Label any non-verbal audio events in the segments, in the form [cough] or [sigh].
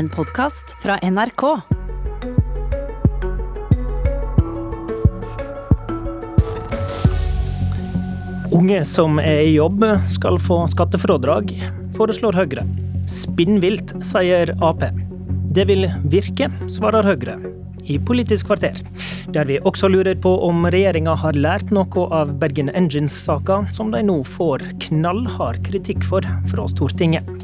en podkast fra NRK. Unge som er i jobb skal få skattefrådrag, foreslår Høyre. Spinnvilt, sier Ap. Det vil virke, svarer Høyre. I Politisk kvarter, der vi også lurer på om regjeringa har lært noe av Bergen Engines-saka, som de nå får knallhard kritikk for fra Stortinget.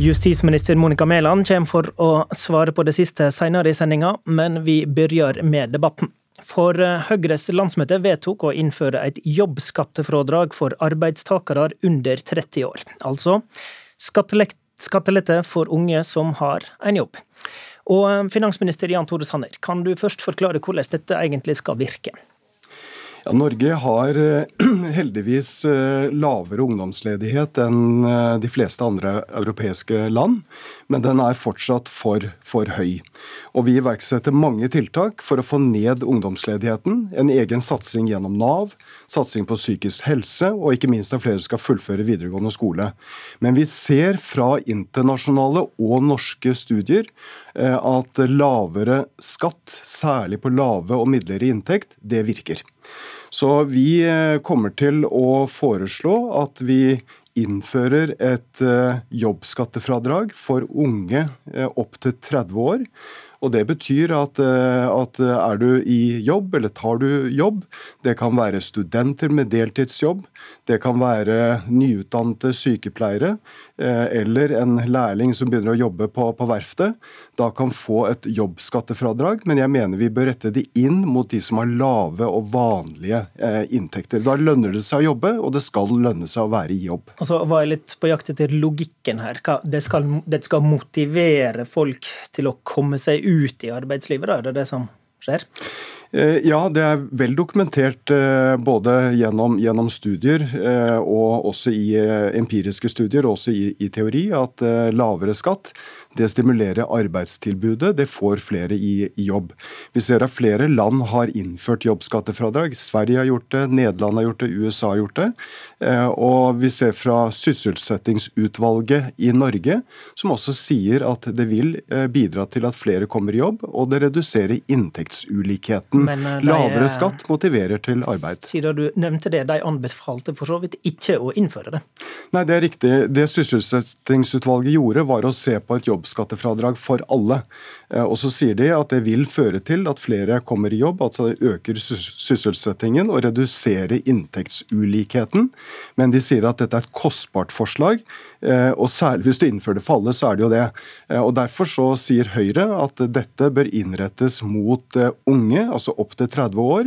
Justisminister Monica Mæland kommer for å svare på det siste senere i sendinga, men vi begynner med debatten. For Høyres landsmøte vedtok å innføre et jobbskattefradrag for arbeidstakere under 30 år. Altså skattelette for unge som har en jobb. Og finansminister Jan Tore Sanner, kan du først forklare hvordan dette egentlig skal virke? Ja, Norge har [clears throat] heldigvis lavere ungdomsledighet enn de fleste andre europeiske land, men den er fortsatt for, for høy. Og Vi iverksetter mange tiltak for å få ned ungdomsledigheten. En egen satsing gjennom Nav, satsing på psykisk helse, og ikke minst at flere skal fullføre videregående skole. Men vi ser fra internasjonale og norske studier at lavere skatt, særlig på lave og midlere inntekt, det virker. Så vi kommer til å foreslå at vi innfører et jobbskattefradrag for unge opp til 30 år. Og Det betyr at, at, er du i jobb, eller tar du jobb, det kan være studenter med deltidsjobb, det kan være nyutdannede sykepleiere eller en lærling som begynner å jobbe på, på verftet, da kan få et jobbskattefradrag. Men jeg mener vi bør rette det inn mot de som har lave og vanlige inntekter. Da lønner det seg å jobbe, og det skal lønne seg å være i jobb. Og så var jeg litt på jakt etter logikken her. Det skal, det skal motivere folk til å komme seg ut i arbeidslivet, da? Er det det som skjer? Ja, det er vel dokumentert både gjennom, gjennom studier og også i empiriske studier, også i, i teori, at lavere skatt det stimulerer arbeidstilbudet, det får flere i, i, jobb. Vi ser at flere land har innført jobbskattefradrag. Sverige har gjort det, Nederland har gjort det, USA har gjort det. Og vi ser fra sysselsettingsutvalget i Norge, som også sier at det vil bidra til at flere kommer i jobb, og det reduserer inntektsulikheten. Men de, Lavere skatt motiverer til arbeid. Siden du nevnte det, de anbefalte for så vidt ikke å innføre det? Nei, det er riktig. Det sysselsettingsutvalget gjorde, var å se på et jobb jobbskattefradrag for alle. Og så sier de at det vil føre til at flere kommer i jobb, at det øker sysselsettingen og reduserer inntektsulikheten. Men de sier at dette er et kostbart forslag, og særlig hvis du innfører det for alle, så er det jo det. Og Derfor så sier Høyre at dette bør innrettes mot unge, altså opp til 30 år.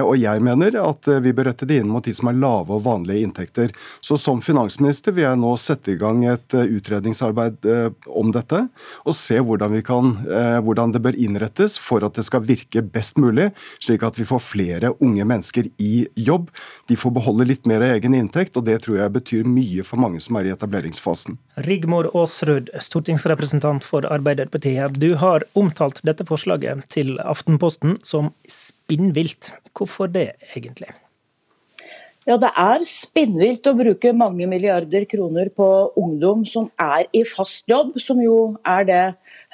Og jeg mener at vi bør rette det inn mot de som har lave og vanlige inntekter. Så som finansminister vil jeg nå sette i gang et utredningsarbeid om dette, og se hvordan, kan, hvordan det bør innrettes for at det skal virke best mulig, slik at vi får flere unge mennesker i jobb. De får beholde litt mer av egen inntekt, og det tror jeg betyr mye for mange som er i etableringsfasen. Rigmor Aasrud, stortingsrepresentant for Arbeiderpartiet. Du har omtalt dette forslaget til Aftenposten som spinnvilt. Hvorfor det, egentlig? Ja, Det er spinnvilt å bruke mange milliarder kroner på ungdom som er i fast jobb, som jo er det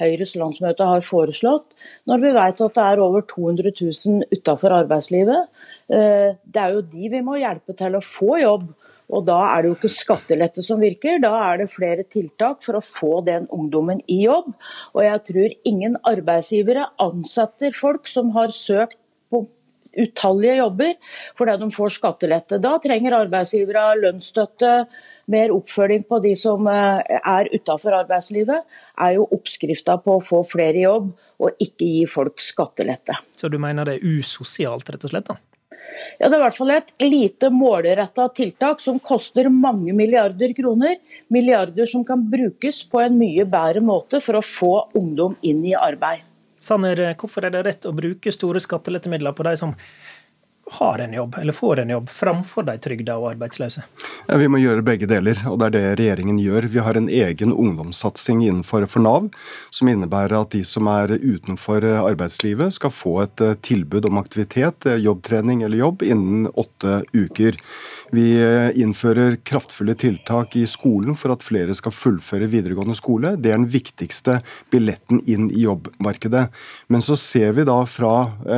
Høyres landsmøte har foreslått, når vi vet at det er over 200 000 utenfor arbeidslivet. Det er jo de vi må hjelpe til å få jobb. Og Da er det jo ikke skattelette som virker, da er det flere tiltak for å få den ungdommen i jobb. Og jeg tror ingen arbeidsgivere ansetter folk som har søkt utallige jobber fordi de får skattelette. Da trenger arbeidsgivere lønnsstøtte, mer oppfølging på de som er utenfor arbeidslivet, er jo oppskrifta på å få flere i jobb, og ikke gi folk skattelette. Så du mener det er usosialt, rett og slett? da? Ja, Det er i hvert fall et lite målretta tiltak som koster mange milliarder kroner. Milliarder som kan brukes på en mye bedre måte for å få ungdom inn i arbeid. Sanner, hvorfor er det rett å bruke store skattelettemidler på de som har en jobb, eller får en jobb, framfor de trygda og arbeidsløse? Ja, vi må gjøre begge deler, og det er det regjeringen gjør. Vi har en egen ungdomssatsing innenfor for Nav, som innebærer at de som er utenfor arbeidslivet skal få et eh, tilbud om aktivitet, eh, jobbtrening eller jobb, innen åtte uker. Vi eh, innfører kraftfulle tiltak i skolen for at flere skal fullføre videregående skole. Det er den viktigste billetten inn i jobbmarkedet. Men så ser vi da fra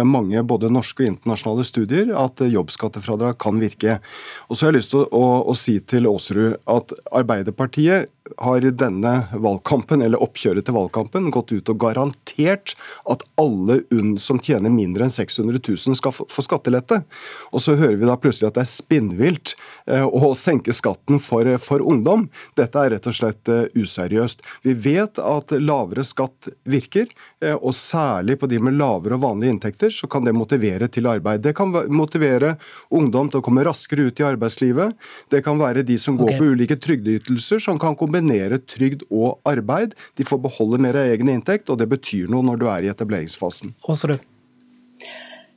mange både norske og internasjonale studier studier at jobbskattefradrag kan virke. Og så har jeg lyst til å, å, å si til Aasrud at Arbeiderpartiet har i denne valgkampen, eller oppkjøret til valgkampen gått ut og garantert at alle UNN som tjener mindre enn 600 000 skal få skattelette. Og så hører vi da plutselig at det er spinnvilt eh, å senke skatten for, for ungdom. Dette er rett og slett eh, useriøst. Vi vet at lavere skatt virker, eh, og særlig på de med lavere og vanlige inntekter, så kan det motivere til arbeid. Det kan motivere ungdom til å komme raskere ut i arbeidslivet. Det kan være de som går okay. på ulike trygdeytelser, som kan kombinere kombinere trygd og arbeid. De får beholde mer av egen inntekt, og det betyr noe når du er i etableringsfasen. Også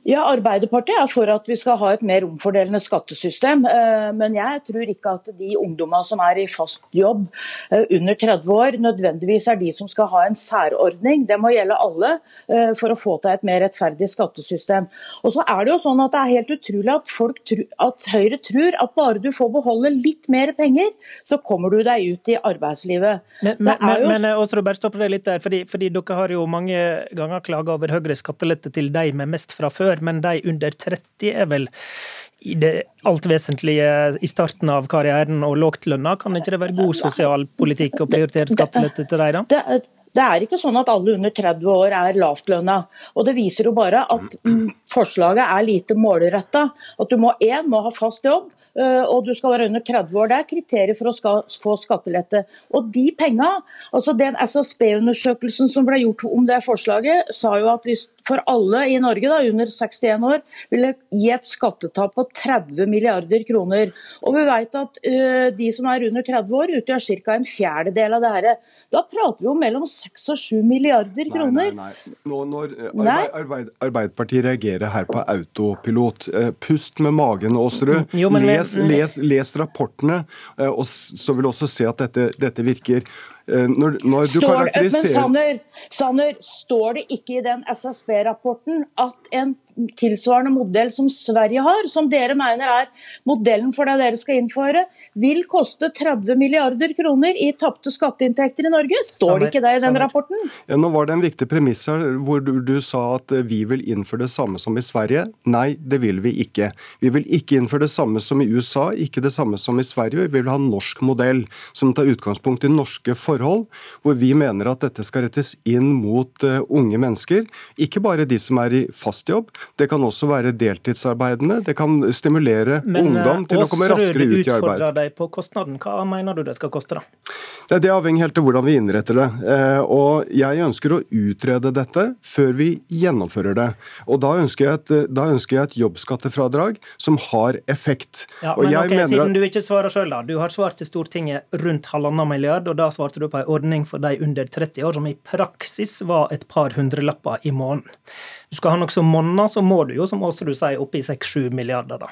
ja, Arbeiderpartiet er for at vi skal ha et mer omfordelende skattesystem. Eh, men jeg tror ikke at de ungdommene som er i fast jobb eh, under 30 år, nødvendigvis er de som skal ha en særordning. Det må gjelde alle eh, for å få til et mer rettferdig skattesystem. Og så er Det jo sånn at det er helt utrolig at, folk, at Høyre tror at bare du får beholde litt mer penger, så kommer du deg ut i arbeidslivet. Men, men, jo... men bare stopp litt der, fordi, fordi dere har jo mange ganger klaga over Høyres skattelette til de med mest fra før før, men de under 30 er vel i det alt vesentlige i starten av karrieren og lågtlønna. Kan ikke det være god sosialpolitikk å prioritere skattelette til dem, da? Det er ikke sånn at alle under 30 år er lavtlønna. Og det viser jo bare at mm, forslaget er lite målretta. At du må en, må ha fast jobb, Eh, og du skal være under 30 år. Det er kriterier for å få skattelette. Og de penga, altså den SSB-undersøkelsen som ble gjort om det forslaget, sa jo at hvis for alle i Norge da, under 61 år ville gi et skattetap på 30 milliarder kroner. Og vi vet at uh, de som er under 30 år utgjør ca. en fjerdedel av det her. Da prater vi om mellom 6 og 7 milliarder kroner. Nei, nei, nei. Nå, når arbeid, arbeid, Arbeiderpartiet reagerer her på autopilot, pust med magen, Aasrud. Les, les, les, rapportene, og så vil du også se at dette, dette virker. Når, når du står, karakteriserer... Men Sanner, Sanner, står det ikke i den SSB-rapporten at en tilsvarende modell som Sverige har, som dere mener er modellen for det dere skal innføre, vil koste 30 milliarder kroner i tapte skatteinntekter i Norge. Står det ikke det i den rapporten? Ja, nå var det en viktig premiss her hvor du, du, sa at eh, vi vil innføre det samme som i Sverige. Nei, det vil vi ikke. Vi vil ikke innføre det samme som i USA, ikke det samme som i Sverige. Vi vil ha en norsk modell som tar utgangspunkt i norske forhold, hvor vi mener at dette skal rettes inn mot uh, unge mennesker. Ikke bare de som er i fast jobb, det kan også være deltidsarbeidende. Det kan stimulere Men, ungdom til å komme raskere ut i arbeid deg på kostnaden. Hva mener du det skal koste, da? Det, det avhenger helt av hvordan vi innretter det. Eh, og jeg ønsker å utrede dette før vi gjennomfører det. Og da ønsker jeg et, ønsker jeg et jobbskattefradrag som har effekt. Ja, men ok, Siden du ikke svarer sjøl, da. Du har svart til Stortinget rundt halvannen milliard, og da svarte du på en ordning for de under 30 år som i praksis var et par hundrelapper i måneden. Du skal ha noe som monner, så må du jo, som også sier, opp i 6-7 milliarder, da.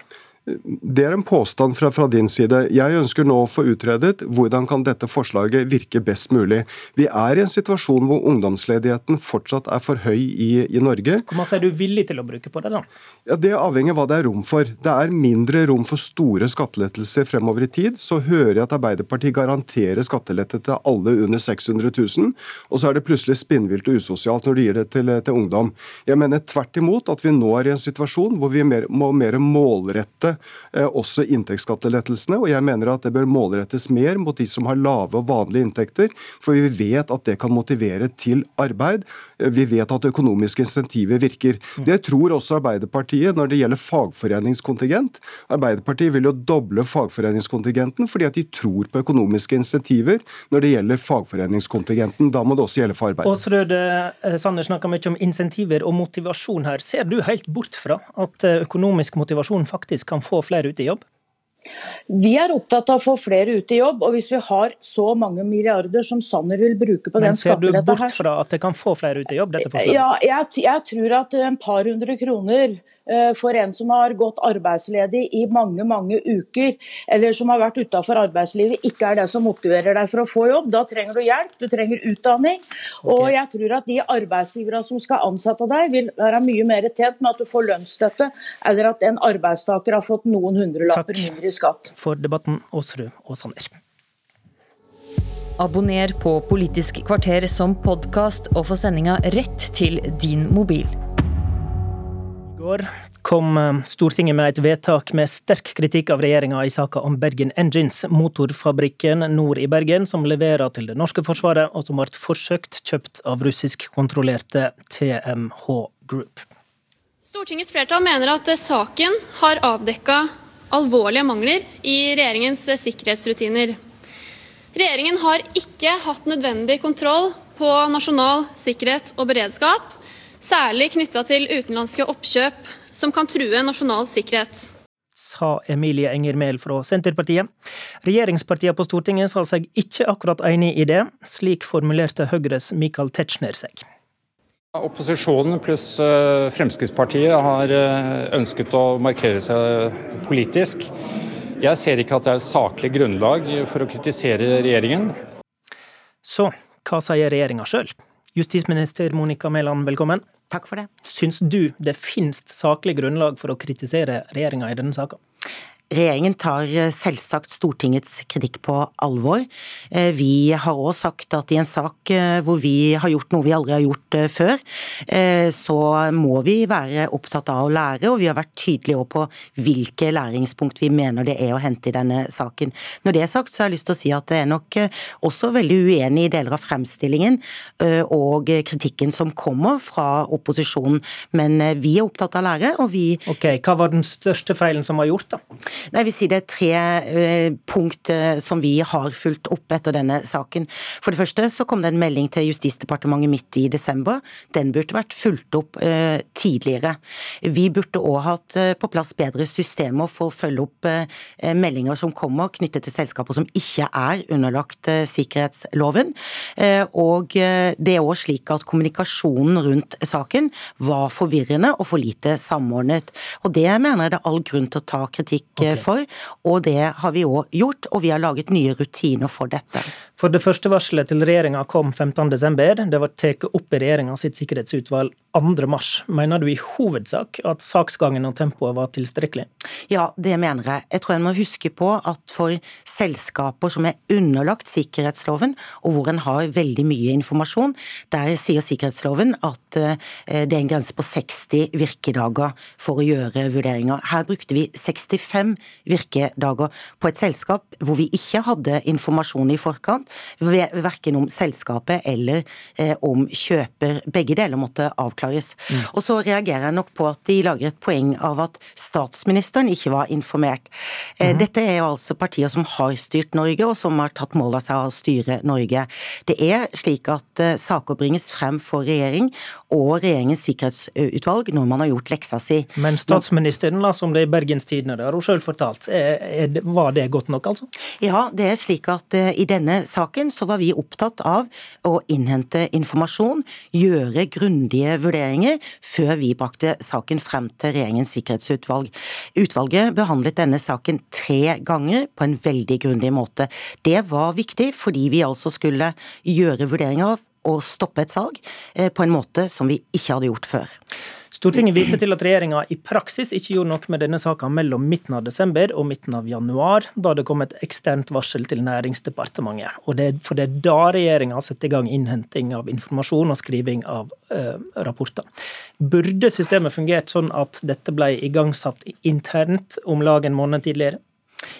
Det er en påstand fra, fra, din side. Jeg ønsker nå å få utredet hvordan kan dette forslaget virke best mulig. Vi er i en situasjon hvor ungdomsledigheten fortsatt er for høy i, i Norge. Hvor mye er du villig til å bruke på det, da? Ja, Det avhenger av hva det er rom for. Det er mindre rom for store skattelettelser fremover i tid. Så hører jeg at Arbeiderpartiet garanterer skattelette til alle under 600 000, og så er det plutselig spinnvilt og usosialt når de gir det til, til ungdom. Jeg mener tvert imot at vi nå er i en situasjon hvor vi mer, må mer målrette også inntektsskattelettelsene. Og jeg mener at det bør målrettes mer mot de som har lave og vanlige inntekter, for vi vet at det kan motivere til arbeid. Eh, vi vet at økonomiske insentiver virker. Det tror også Arbeiderpartiet når det gjelder fagforeningskontingent. Arbeiderpartiet vil jo doble fagforeningskontingenten fordi at de tror på økonomiske insentiver når det gjelder fagforeningskontingenten. Da må det også gjelde for arbeid. Aasrød eh, Sanner snakker mye om insentiver og motivasjon her. Ser du helt bort fra at økonomisk motivasjon faktisk kan få flere ut i jobb? Vi er opptatt av å få flere ut i jobb, og hvis vi har så mange milliarder som Sanner vil bruke på Men den skatteletta her Men ser du bort fra at det kan få flere ut i jobb, dette forslaget? Ja, jeg, jeg tror at en par hundre kroner for en som har gått arbeidsledig i mange mange uker, eller som har vært utafor arbeidslivet, ikke er det som motiverer deg for å få jobb. Da trenger du hjelp, du trenger utdanning. Okay. Og jeg tror at de arbeidsgiverne som skal ansette deg, vil være mye mer tjent med at du får lønnsstøtte, eller at en arbeidstaker har fått noen hundrelapper mindre i skatt. For debatten, Åsrud og Sanner. Abonner på Politisk kvarter som podkast og få sendinga rett til din mobil. Går kom eh, Stortinget med et vedtak med sterk kritikk av regjeringa i saka om Bergen Engines, motorfabrikken nord i Bergen som leverer til det norske forsvaret, og som ble forsøkt kjøpt av russiskkontrollerte TMH Group. Stortingets flertall mener at saken har avdekka alvorlige mangler i regjeringens sikkerhetsrutiner. Regjeringen har ikke hatt nødvendig kontroll på nasjonal sikkerhet og beredskap, særlig knytta til utenlandske oppkjøp som kan true nasjonal sikkerhet. Sa Emilie Enger Mehl fra Senterpartiet. Regjeringspartiene på Stortinget sa seg ikke akkurat enig i det. Slik formulerte Høyres Michael Tetzschner seg. Opposisjonen pluss eh, Fremskrittspartiet har eh, ønsket å markere seg politisk. Jeg ser ikke at det er saklig grunnlag for å kritisere regjeringen. Så hva sier regjeringa sjøl? Justisminister Monica Mæland, velkommen. Takk for det. Syns du det finnes saklig grunnlag for å kritisere regjeringa i denne saka? Regjeringen tar eh, selvsagt Stortingets kritikk på alvor. Eh, vi har òg sagt at i en sak eh, hvor vi har gjort noe vi aldri har gjort før, så må vi være opptatt av å lære, og vi har vært tydelige på hvilke læringspunkt vi mener det er å hente i denne saken. Når det er sagt, så har jeg lyst til å si at det er nok også veldig uenig i deler av fremstillingen og kritikken som kommer fra opposisjonen, men vi er opptatt av å lære, og vi Ok, Hva var den største feilen som var gjort, da? Jeg vi sier det er tre eh, punkt eh, som vi har fulgt opp etter denne saken. For det første så kom det en melding til Justisdepartementet midt i desember. Den burde vært fulgt opp eh, tidligere. Vi burde òg hatt på plass bedre systemer for å følge opp meldinger som kommer knyttet til selskaper som ikke er underlagt sikkerhetsloven. Og det er òg slik at kommunikasjonen rundt saken var forvirrende og for lite samordnet. Og det mener jeg det er all grunn til å ta kritikk okay. for, og det har vi òg gjort. Og vi har laget nye rutiner for dette. For det første varselet til regjeringa kom 15.12. Det var tatt opp i regjeringa sitt sikkerhetsutvalg 2.3. Mener du i hovedsak at saksgangen og tempoet var tilstrekkelig? Ja, det mener jeg. Jeg tror en må huske på at for selskaper som er underlagt sikkerhetsloven, og hvor en har veldig mye informasjon, der sier sikkerhetsloven at eh, det er en grense på 60 virkedager for å gjøre vurderinger. Her brukte vi 65 virkedager på et selskap hvor vi ikke hadde informasjon i forkant, verken om selskapet eller eh, om kjøper. Begge deler måtte avklares. Mm. Og så reagerer jeg nok på at de lager et poeng av at statsministeren ikke var informert. Eh, mm. Dette er jo altså partier som har styrt Norge, og som har tatt mål av seg å styre Norge. Det er slik at eh, saker bringes frem for regjering og regjeringens sikkerhetsutvalg når man har gjort leksa si. Men statsministeren la som det i Bergens Tidende. Det har hun sjøl fortalt. Var det godt nok, altså? Ja, det er slik at eh, i denne saken så var vi opptatt av å innhente informasjon, gjøre grundige vurderinger, før vi brakte saken frem til regjeringens sikkerhetsutvalg. Utvalget behandlet denne saken tre ganger på en veldig grundig måte. Det var viktig fordi vi altså skulle gjøre vurderinger og stoppe et salg eh, på en måte som vi ikke hadde gjort før. Stortinget viser til at regjeringa i praksis ikke gjorde noe med denne saka mellom midten av desember og midten av januar, da det kom et eksternt varsel til Næringsdepartementet. Og det, for det er da regjeringa setter i gang innhenting av informasjon og skriving av eh, rapporter. Burde systemet fungert sånn at dette ble igangsatt internt om lag en måned tidligere?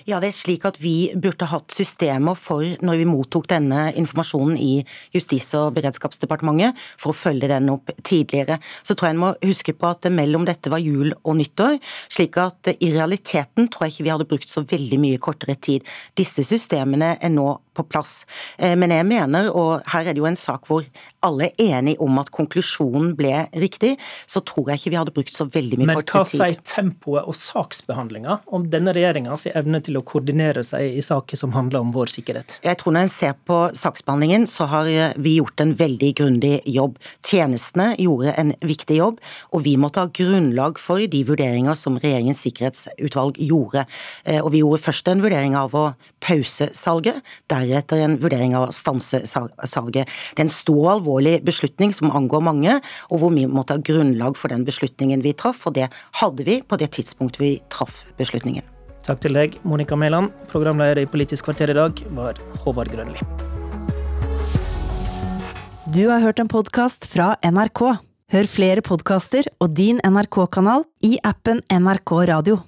Ja, det er slik at Vi burde hatt systemer for når vi mottok denne informasjonen i Justis- og beredskapsdepartementet, for å følge den opp tidligere. Så tror jeg en må huske på at mellom dette var jul og nyttår, slik at i realiteten tror jeg ikke vi hadde brukt så veldig mye kortere tid. Disse systemene er nå på plass. Eh, men jeg mener, og her er det jo en sak hvor alle er enige om at konklusjonen ble riktig, så tror jeg ikke vi hadde brukt så veldig mye kort tid. Men hva sier tempoet og saksbehandlinga om denne regjeringas evne evne til å koordinere seg i saker som handler om vår sikkerhet? Jeg tror Når en ser på saksbehandlingen, så har vi gjort en veldig grundig jobb. Tjenestene gjorde en viktig jobb, og vi måtte ha grunnlag for de vurderinger som Regjeringens sikkerhetsutvalg gjorde. Eh, og vi gjorde først en vurdering av å pause salget, deretter en vurdering av å stanse salget. Det er en stor og alvorlig beslutning som angår mange, og hvor vi måtte ha grunnlag for den beslutningen vi traff, og det hadde vi på det tidspunktet vi traff beslutningen. Takk til deg, Monica Mæland. Programleder i Politisk kvarter i dag var Håvard Grønli. Du har hørt en podkast fra NRK. Hør flere podkaster og din NRK-kanal i appen NRK Radio.